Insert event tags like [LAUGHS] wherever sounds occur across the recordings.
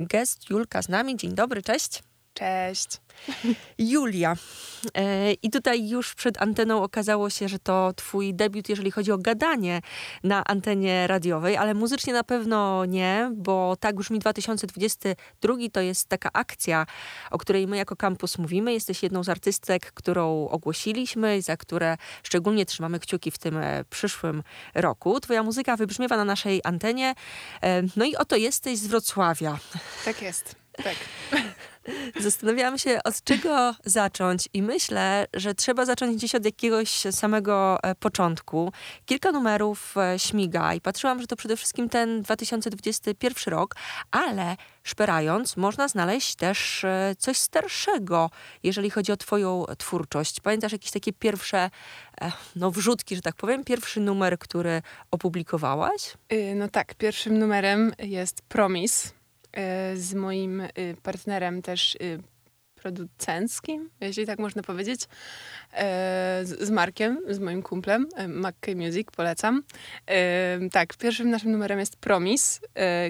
gest Julka z nami. Dzień dobry, cześć. Cześć. [LAUGHS] Julia. E, I tutaj już przed anteną okazało się, że to twój debiut, jeżeli chodzi o gadanie na antenie radiowej, ale muzycznie na pewno nie, bo tak brzmi 2022 to jest taka akcja, o której my jako kampus mówimy. Jesteś jedną z artystek, którą ogłosiliśmy, za które szczególnie trzymamy kciuki w tym e, przyszłym roku. Twoja muzyka wybrzmiewa na naszej antenie. E, no i oto jesteś z Wrocławia. Tak jest. Tak. [LAUGHS] Zastanawiałam się, od czego zacząć, i myślę, że trzeba zacząć gdzieś od jakiegoś samego e, początku. Kilka numerów e, śmiga, i patrzyłam, że to przede wszystkim ten 2021 rok, ale szperając, można znaleźć też e, coś starszego, jeżeli chodzi o Twoją twórczość. Pamiętasz jakieś takie pierwsze, no, wrzutki, że tak powiem, pierwszy numer, który opublikowałaś? Y, no tak, pierwszym numerem jest Promise E, z moim y, partnerem też y, producenckim, jeśli tak można powiedzieć, e, z Markiem, z moim kumplem, e, McKay Music, polecam. Tak, pierwszym naszym numerem jest Promise,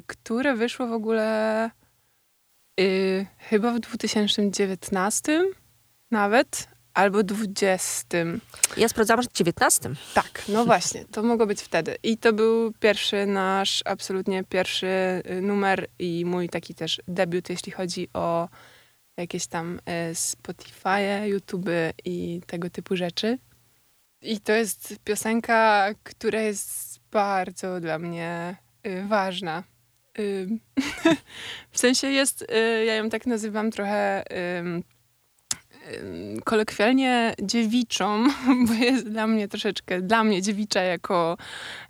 które wyszło w ogóle y, chyba w 2019 nawet, albo 20. Ja sprawdzałam, że 19. Tak, no właśnie, to mogło być wtedy. I to był pierwszy nasz, absolutnie pierwszy y, numer i mój taki też debiut, jeśli chodzi o jakieś tam y, Spotify, YouTube i tego typu rzeczy. I to jest piosenka, która jest bardzo dla mnie y, ważna. [LAUGHS] w sensie jest, ja ją tak nazywam trochę kolokwialnie dziewiczą, [LAUGHS] bo jest dla mnie troszeczkę, dla mnie dziewicza jako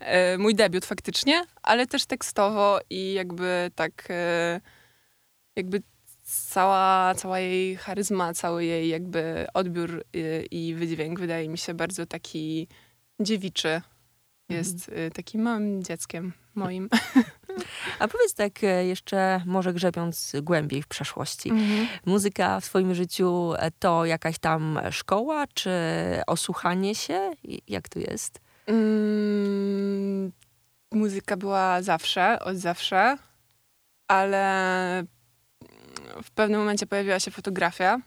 e, mój debiut faktycznie, ale też tekstowo i jakby tak e, jakby cała, cała jej charyzma, cały jej jakby odbiór i, e, i wydźwięk wydaje mi się bardzo taki dziewiczy. Jest mhm. takim małym dzieckiem moim. [LAUGHS] A powiedz tak e, jeszcze, może grzebiąc głębiej w przeszłości. Mhm. Muzyka w swoim życiu e, to jakaś tam szkoła, czy osłuchanie się? Jak to jest? Mm, muzyka była zawsze, od zawsze, ale w pewnym momencie pojawiła się fotografia.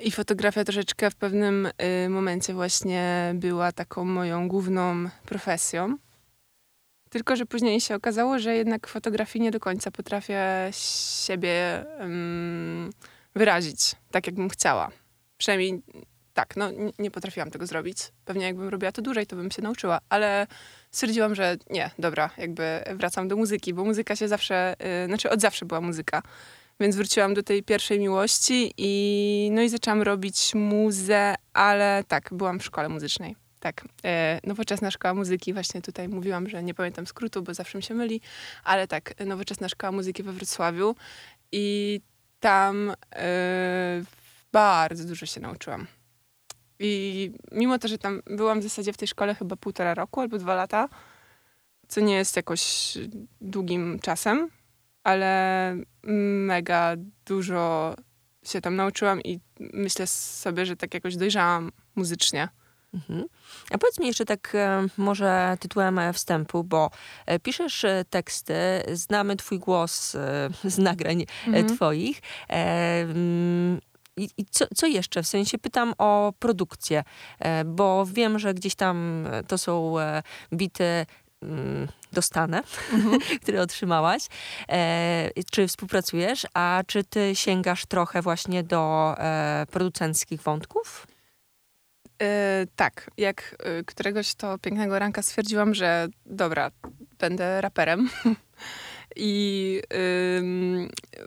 I fotografia troszeczkę w pewnym y, momencie właśnie była taką moją główną profesją. Tylko, że później się okazało, że jednak fotografii nie do końca potrafię siebie um, wyrazić tak, jakbym chciała. Przynajmniej tak, no nie potrafiłam tego zrobić. Pewnie jakbym robiła to dłużej, to bym się nauczyła, ale stwierdziłam, że nie, dobra, jakby wracam do muzyki, bo muzyka się zawsze, yy, znaczy od zawsze była muzyka. Więc wróciłam do tej pierwszej miłości i no i zaczęłam robić muzę, ale tak, byłam w szkole muzycznej. Tak, e, Nowoczesna Szkoła Muzyki, właśnie tutaj mówiłam, że nie pamiętam skrótu, bo zawsze mi się myli, ale tak, Nowoczesna Szkoła Muzyki we Wrocławiu i tam e, bardzo dużo się nauczyłam. I mimo to, że tam byłam w zasadzie w tej szkole chyba półtora roku albo dwa lata, co nie jest jakoś długim czasem, ale mega dużo się tam nauczyłam i myślę sobie, że tak jakoś dojrzałam muzycznie. Mhm. A powiedz mi jeszcze tak e, może tytułem e, wstępu, bo e, piszesz teksty, znamy twój głos z nagrań mhm. twoich. Mm, I, i co, co, jeszcze? W sensie pytam o produkcję, bo wiem, że gdzieś tam to są bity mm, dostane, mhm. [LAUGHS] które otrzymałaś. czy współpracujesz, a czy ty sięgasz trochę właśnie do producenckich wątków? Yy, tak, jak yy, któregoś to pięknego ranka stwierdziłam, że dobra, będę raperem. [LAUGHS] I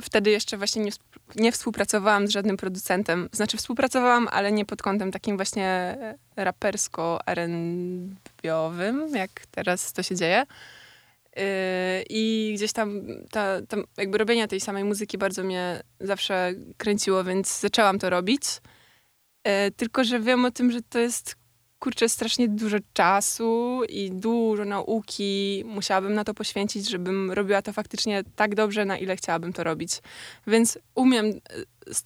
wtedy jeszcze właśnie nie, nie, współpracowałam z żadnym producentem. Znaczy współpracowałam, ale nie pod kątem takim właśnie rapersko rnb jak teraz to się dzieje. Y, I gdzieś tam, ta, ta, jakby robienie tej samej muzyki bardzo mnie zawsze kręciło, więc zaczęłam to robić. E, tylko, że wiem o tym, że to jest kurczę strasznie dużo czasu i dużo nauki musiałabym na to poświęcić, żebym robiła to faktycznie tak dobrze, na ile chciałabym to robić. Więc umiem e,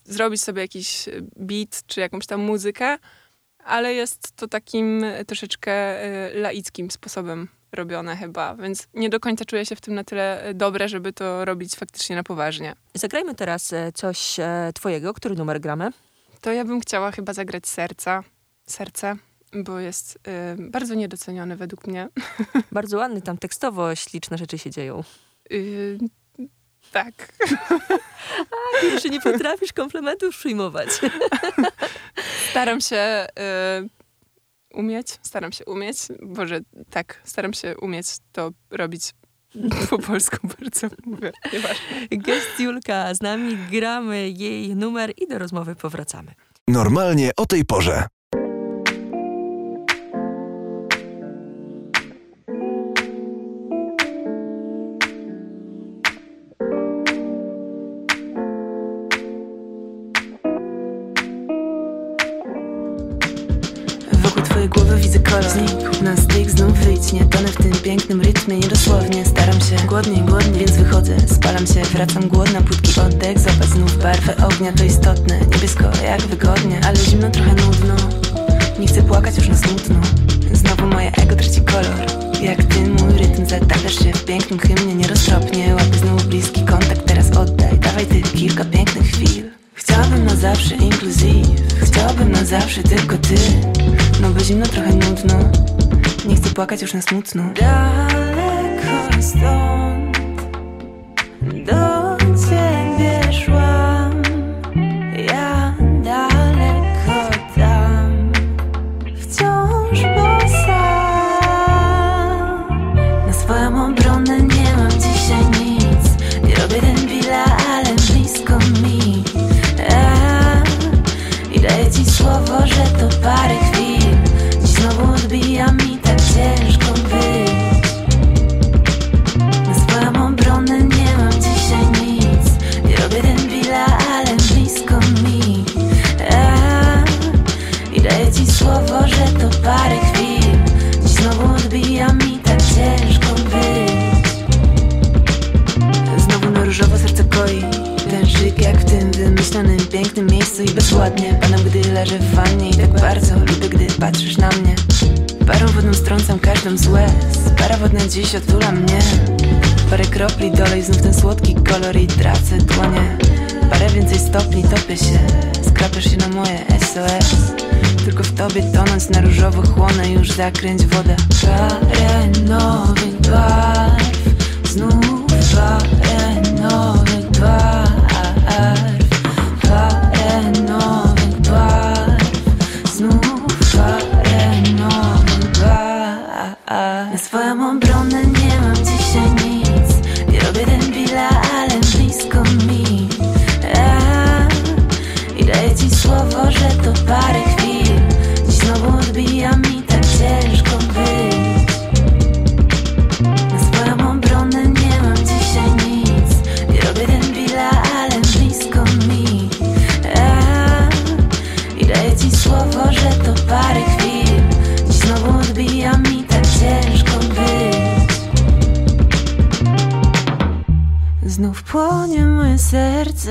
zrobić sobie jakiś beat czy jakąś tam muzykę, ale jest to takim troszeczkę e, laickim sposobem robione chyba, więc nie do końca czuję się w tym na tyle e, dobre, żeby to robić faktycznie na poważnie. Zagrajmy teraz e, coś e, twojego. Który numer gramy? To ja bym chciała chyba zagrać serca. Serce, bo jest y, bardzo niedoceniony według mnie. [LAUGHS] Bardzo ładny, tam tekstowo śliczne rzeczy się dzieją. Y, tak. [LAUGHS] A, jeszcze nie potrafisz komplementów przyjmować. [LAUGHS] Staram się y, umieć, staram się umieć, Boże, tak, staram się umieć to robić [LAUGHS] po polsku bardzo mówię. Gest Julka z nami, gramy jej numer i do rozmowy powracamy. Normalnie o tej porze. kolor Znikł na styk, znów wyjdź Nie tonę w tym wychodzę Spalam się, wracam głodna Płytki oddech, zapas znów barwę ognia To istotne, niebiesko jak wygodnie Ale zimno, trochę nudno. Nie chcę płakać już na smutno. Znowu moje ego traci kolor. Jak ty mój rytm Zatadasz się w pięknym hymnie Nieroztropnie, łapy znów bliski kontakt Teraz oddaj, dawaj ty kilka pięknych chwil. Chciałabym na zawsze inkluzyw. Chciałabym na zawsze tylko ty. No bo zimno trochę nudno. Nie chcę płakać już na smutno. Daleko stąd słowo, że to parę dziś otula mnie. Parę kropli dolej znów ten słodki kolor i tracę dłonie. Parę więcej stopni topię się Skrapiasz się na moje SOS Tylko w tobie tonąc na różowo chłonę Już zakręć wodę. Parę nowych barw Znów parę nowych barw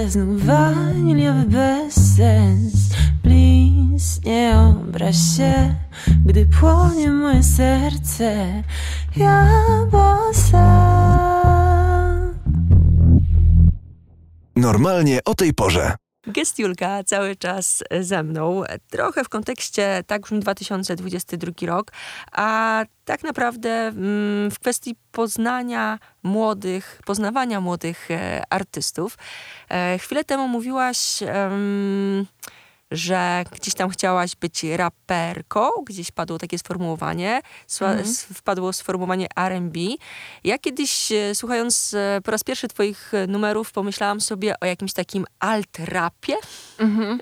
znów waniliowy bezsens. Please, nie obraź się, gdy płonie moje serce. Ja bo sam Normalnie o tej porze. Gest Julka cały czas ze mną. Trochę w kontekście, tak brzmi 2022 rok, a tak naprawdę mm, w kwestii poznania młodych, poznawania młodych e, artystów. E, chwilę temu mówiłaś... em, że gdzieś tam chciałaś być raperką, gdzieś padło takie sformułowanie, Mhm. wpadło sformułowanie R&B. Ja kiedyś, e, słuchając e, po raz pierwszy twoich e, numerów, pomyślałam sobie o jakimś takim alt-rapie. Mhm.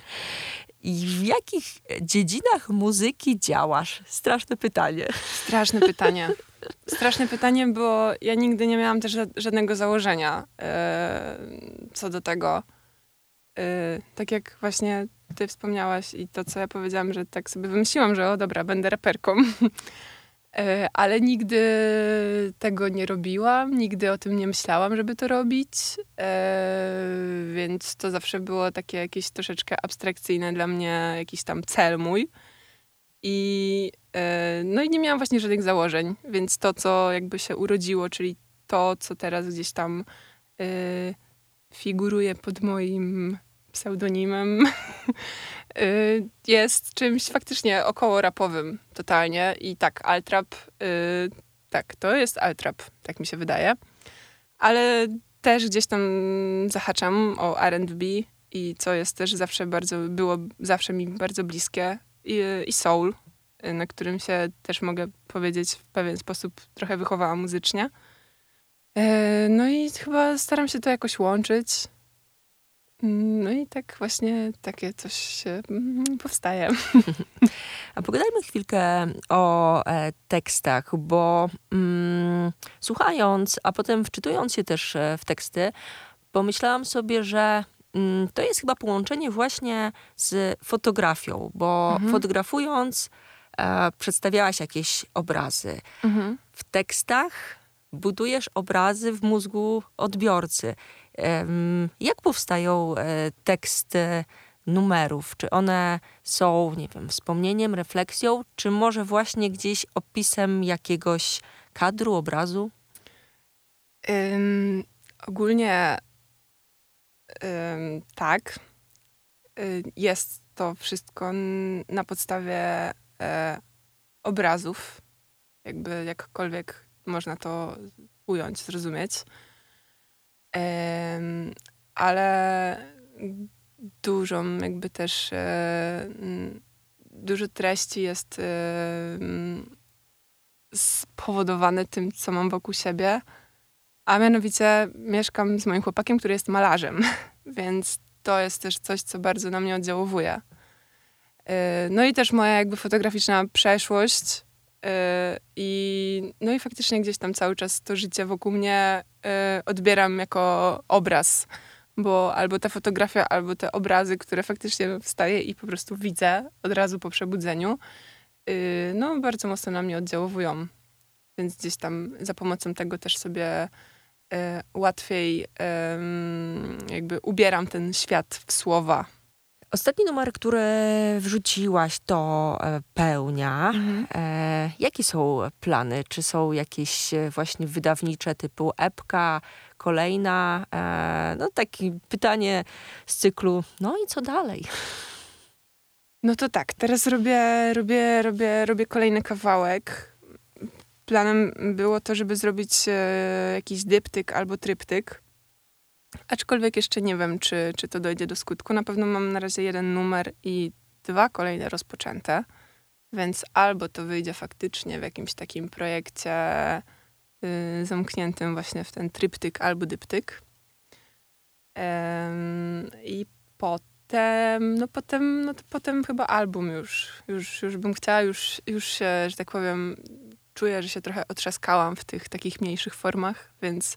I w jakich dziedzinach muzyki działasz? Straszne pytanie. Straszne pytanie. Straszne pytanie, bo ja nigdy nie miałam też ża- żadnego założenia e, co do tego. E, tak jak właśnie ty wspomniałaś i to, co ja powiedziałam, że tak sobie wymyśliłam, że o dobra, będę raperką. [LAUGHS] E, ale nigdy tego nie robiłam, nigdy o tym nie myślałam, żeby to robić, e, więc to zawsze było takie jakieś troszeczkę abstrakcyjne dla mnie, jakiś tam cel mój. I, e, no i nie miałam właśnie żadnych założeń, więc to, co jakby się urodziło, czyli to, co teraz gdzieś tam figuruje pod moim pseudonimem, e, [LAUGHS] jest czymś faktycznie około rapowym totalnie. I tak, Altrap, tak, to jest Altrap, tak mi się wydaje. Ale też gdzieś tam zahaczam o R&B i co jest też zawsze bardzo, było zawsze mi bardzo bliskie i, i soul, na którym się też mogę powiedzieć w pewien sposób trochę wychowała muzycznie. No i chyba staram się to jakoś łączyć. No i tak właśnie takie coś się mm, powstaje. [LAUGHS] A pogadajmy chwilkę o e, tekstach, bo mm, słuchając, a potem wczytując się też e, w teksty, pomyślałam sobie, że mm, to jest chyba połączenie właśnie z fotografią, bo mhm. fotografując e, przedstawiałaś jakieś obrazy. Mhm. W tekstach budujesz obrazy w mózgu odbiorcy. Jak powstają e, teksty numerów? Czy one są, nie wiem, wspomnieniem, refleksją, czy może właśnie gdzieś opisem jakiegoś kadru, obrazu? Ogólnie tak. Y, jest to wszystko na podstawie e, obrazów, jakby jakkolwiek można to ująć, zrozumieć ale dużą jakby też e, dużo treści jest spowodowane tym, co mam wokół siebie, a mianowicie mieszkam z moim chłopakiem, który jest malarzem, [LAUGHS] więc to jest też coś, co bardzo na mnie oddziałuje. E, no i też moja jakby fotograficzna przeszłość E, I, no i faktycznie gdzieś tam cały czas to życie wokół mnie e, odbieram jako obraz, bo albo ta fotografia, albo te obrazy, które faktycznie wstaję i po prostu widzę od razu po przebudzeniu, e, no bardzo mocno na mnie oddziałują. Więc gdzieś tam za pomocą tego też sobie łatwiej jakby ubieram ten świat w słowa. Ostatni numer, który wrzuciłaś, to e, pełnia. Mhm. E, jakie są plany? Czy są jakieś e, właśnie wydawnicze typu epka, kolejna? E, no takie pytanie z cyklu, no i co dalej? No to tak, teraz robię, robię, robię, robię kolejny kawałek. Planem było to, żeby zrobić e, jakiś dyptyk albo tryptyk Aczkolwiek jeszcze nie wiem, czy, czy to dojdzie do skutku. Na pewno mam na razie jeden numer i dwa kolejne rozpoczęte, więc albo to wyjdzie faktycznie w jakimś takim projekcie yy, zamkniętym właśnie w ten tryptyk albo dyptyk. Yy, I potem, no potem, no to potem chyba album już, już, już bym chciała, już, już się, że tak powiem, czuję, że się trochę otrzaskałam w tych takich mniejszych formach, więc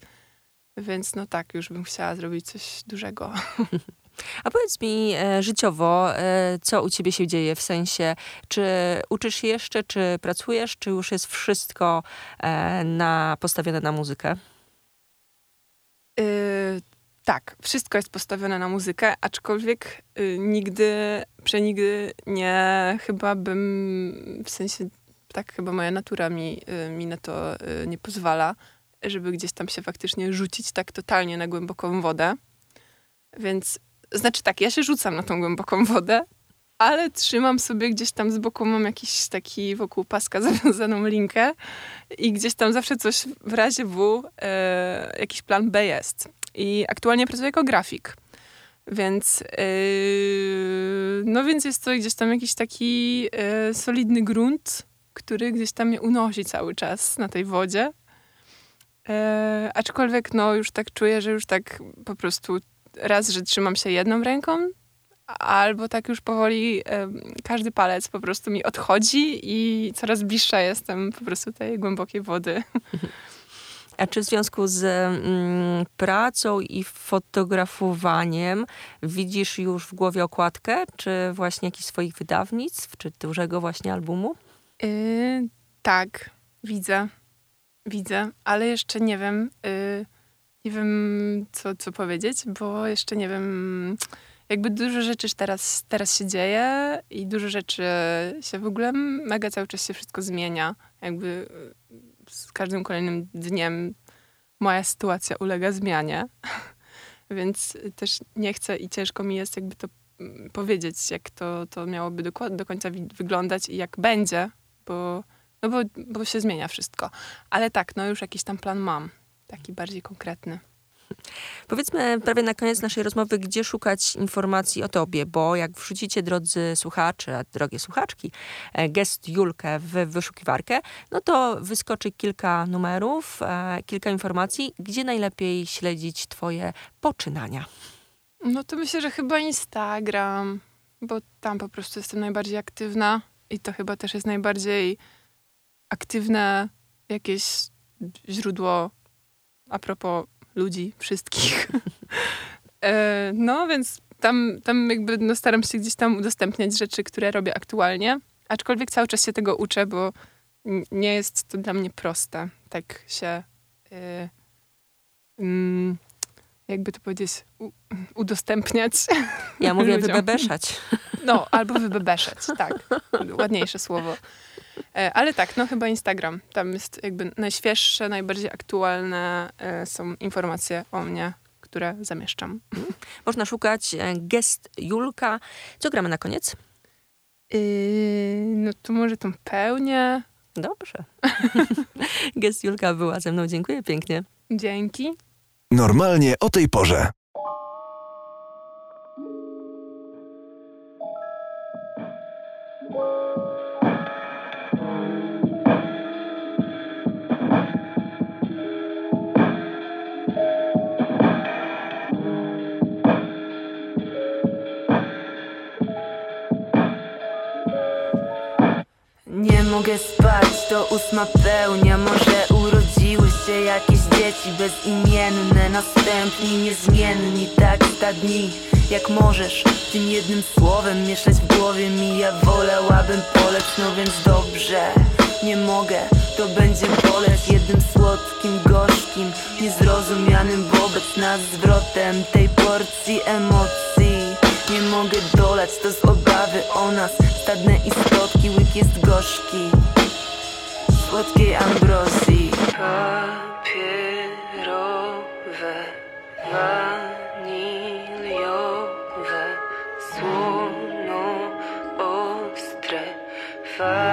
więc no tak, już bym chciała zrobić coś dużego. [LAUGHS] A powiedz mi e, życiowo, e, co u ciebie się dzieje? W sensie, czy uczysz się jeszcze, czy pracujesz, czy już jest wszystko e, na, postawione na muzykę? Yy, tak, wszystko jest postawione na muzykę, aczkolwiek yy, nigdy, przenigdy nie, chyba bym, w sensie, tak chyba moja natura mi, yy, mi na to y, nie pozwala, żeby gdzieś tam się faktycznie rzucić tak totalnie na głęboką wodę. Więc, znaczy tak, ja się rzucam na tą głęboką wodę, ale trzymam sobie gdzieś tam z boku, mam jakiś taki wokół paska [LAUGHS] zawiązaną linkę i gdzieś tam zawsze coś w razie W, e, jakiś plan B jest. I aktualnie pracuję jako grafik. Więc, yy, no więc jest to gdzieś tam jakiś taki yy, solidny grunt, który gdzieś tam mnie unosi cały czas na tej wodzie. E, aczkolwiek no już tak czuję, że już tak po prostu raz, że trzymam się jedną ręką, albo tak już powoli e, każdy palec po prostu mi odchodzi i coraz bliższa jestem po prostu tej głębokiej wody. A czy w związku z mm, pracą i fotografowaniem widzisz już w głowie okładkę, czy właśnie jakichś swoich wydawnictw, czy dużego właśnie albumu? Yy, tak, widzę. Widzę, ale jeszcze nie wiem, yy, nie wiem co, co powiedzieć, bo jeszcze nie wiem, jakby dużo rzeczy teraz, teraz się dzieje i dużo rzeczy się w ogóle mega cały czas się wszystko zmienia. Jakby z każdym kolejnym dniem moja sytuacja ulega zmianie. [LAUGHS] Więc też nie chcę i ciężko mi jest jakby to mm, powiedzieć, jak to, to miałoby do, do końca wyglądać i jak będzie, bo, no bo, bo się zmienia wszystko. Ale tak, no już jakiś tam plan mam, taki bardziej konkretny. Powiedzmy prawie na koniec naszej rozmowy, gdzie szukać informacji o tobie, bo jak wrzucicie, drodzy słuchacze, drogie słuchaczki, e, gest Julkę w wyszukiwarkę, no to wyskoczy kilka numerów, e, kilka informacji, gdzie najlepiej śledzić twoje poczynania. No to myślę, że chyba Instagram, bo tam po prostu jestem najbardziej aktywna i to chyba też jest najbardziej aktywne jakieś źródło a propos ludzi, wszystkich. [LAUGHS] e, no, więc tam, tam jakby no, staram się gdzieś tam udostępniać rzeczy, które robię aktualnie, aczkolwiek cały czas się tego uczę, bo nie jest to dla mnie proste, tak się y, mm, jakby to powiedzieć, u, udostępniać. Ja mówię [LAUGHS] wybebeszać. No, albo wybebeszać, tak. [LAUGHS] Ładniejsze słowo. E, ale tak, no chyba Instagram. Tam jest jakby najświeższe, najbardziej aktualne e, są informacje o mnie, które zamieszczam. [LAUGHS] Można szukać e, gest Julka. Co gramy na koniec? Yy, no to może tą pełnię. Dobrze. [LAUGHS] gest Julka była ze mną. Dziękuję pięknie. Dzięki. Normalnie o tej porze. Ósma pełnia Może urodziły się jakieś dzieci bezimienne Następni, niezmienni, tak dni. Jak możesz tym jednym słowem mieszać w głowie mi? Ja wolałabym polec, no więc dobrze. Nie mogę, to będzie boleć. Jednym słodkim, gorzkim Niezrozumianym wobec nas zwrotem tej porcji emocji. Nie mogę dolać, to z obawy o nas. Stadne istotki, łyk jest gorzki Słodkiej ambrozji. Papierowe, waniliowe Słono, ostre, farby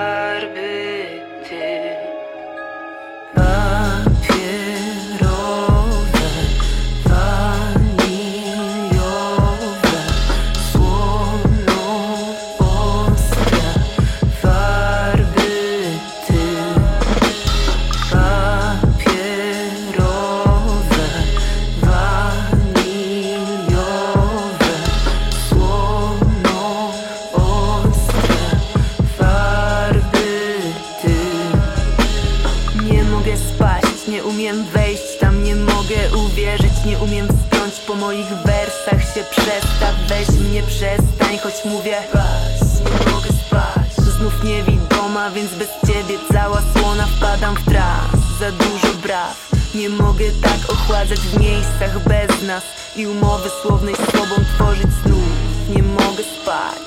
wejść tam, nie mogę uwierzyć, nie umiem wspiąć po moich wersach się przestaw, weź mnie przestań, choć mówię was, nie mogę spać. Znów niewidoma, więc bez ciebie cała słona wpadam w trans, za dużo braw. Nie mogę tak ochładzać w miejscach bez nas i umowy słownej z sobą tworzyć znów. Nie mogę spać.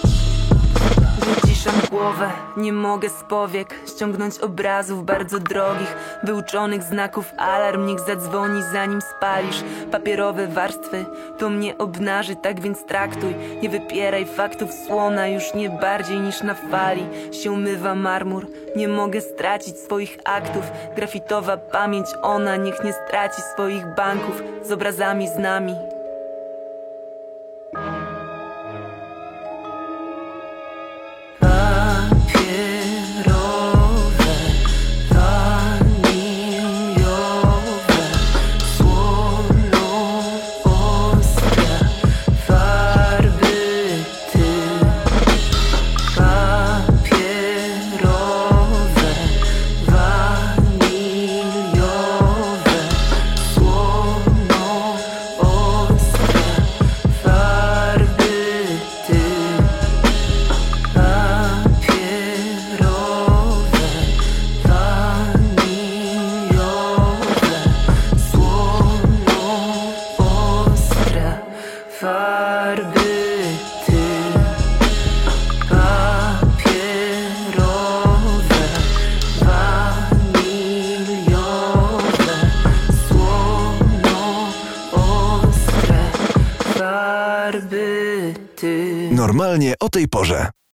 Wyciszam głowę, nie mogę z powiek ściągnąć obrazów bardzo drogich, wyuczonych znaków alarm, niech zadzwoni zanim spalisz. Papierowe warstwy, to mnie obnaży, tak więc traktuj. Nie wypieraj faktów słona, już nie bardziej niż na fali. Się mywa marmur, nie mogę stracić swoich aktów. Grafitowa pamięć, ona niech nie straci swoich banków z obrazami z nami. Normalnie o tej porze.